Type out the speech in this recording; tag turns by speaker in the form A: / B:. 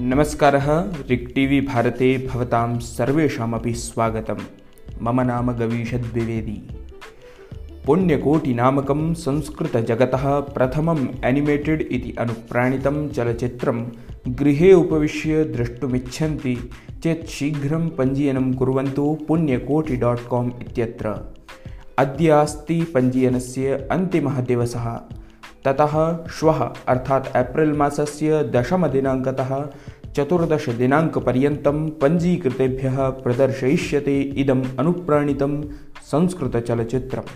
A: नमस्कारः। रिक् T V भारते भवतां सर्वेषामपि स्वागतं मम नाम गवीषद्विवेदी पुण्यकोटिनामकं संस्कृतजगतः प्रथमम् एनिमेटेड् इति अनुप्राणितं चलच्चित्रं गृहे उपविश्य द्रष्टुमिच्छन्ति चेत् शीघ्रं पञ्जीयनं कुर्वन्तु पुण्यकोटि डाट् काम् इत्यत्र। अद्य अस्ति पञ्जीयनस्य अन्तिमः दिवसः ततः श्वः अर्थात् एप्रिल् मासस्य दशमदिनाङ्कतः चतुर्दशदिनाङ्कपर्यन्तं पञ्जीकृतेभ्यः प्रदर्शयिष्यते इदम् अनुप्राणितं संस्कृतचलच्चित्रम्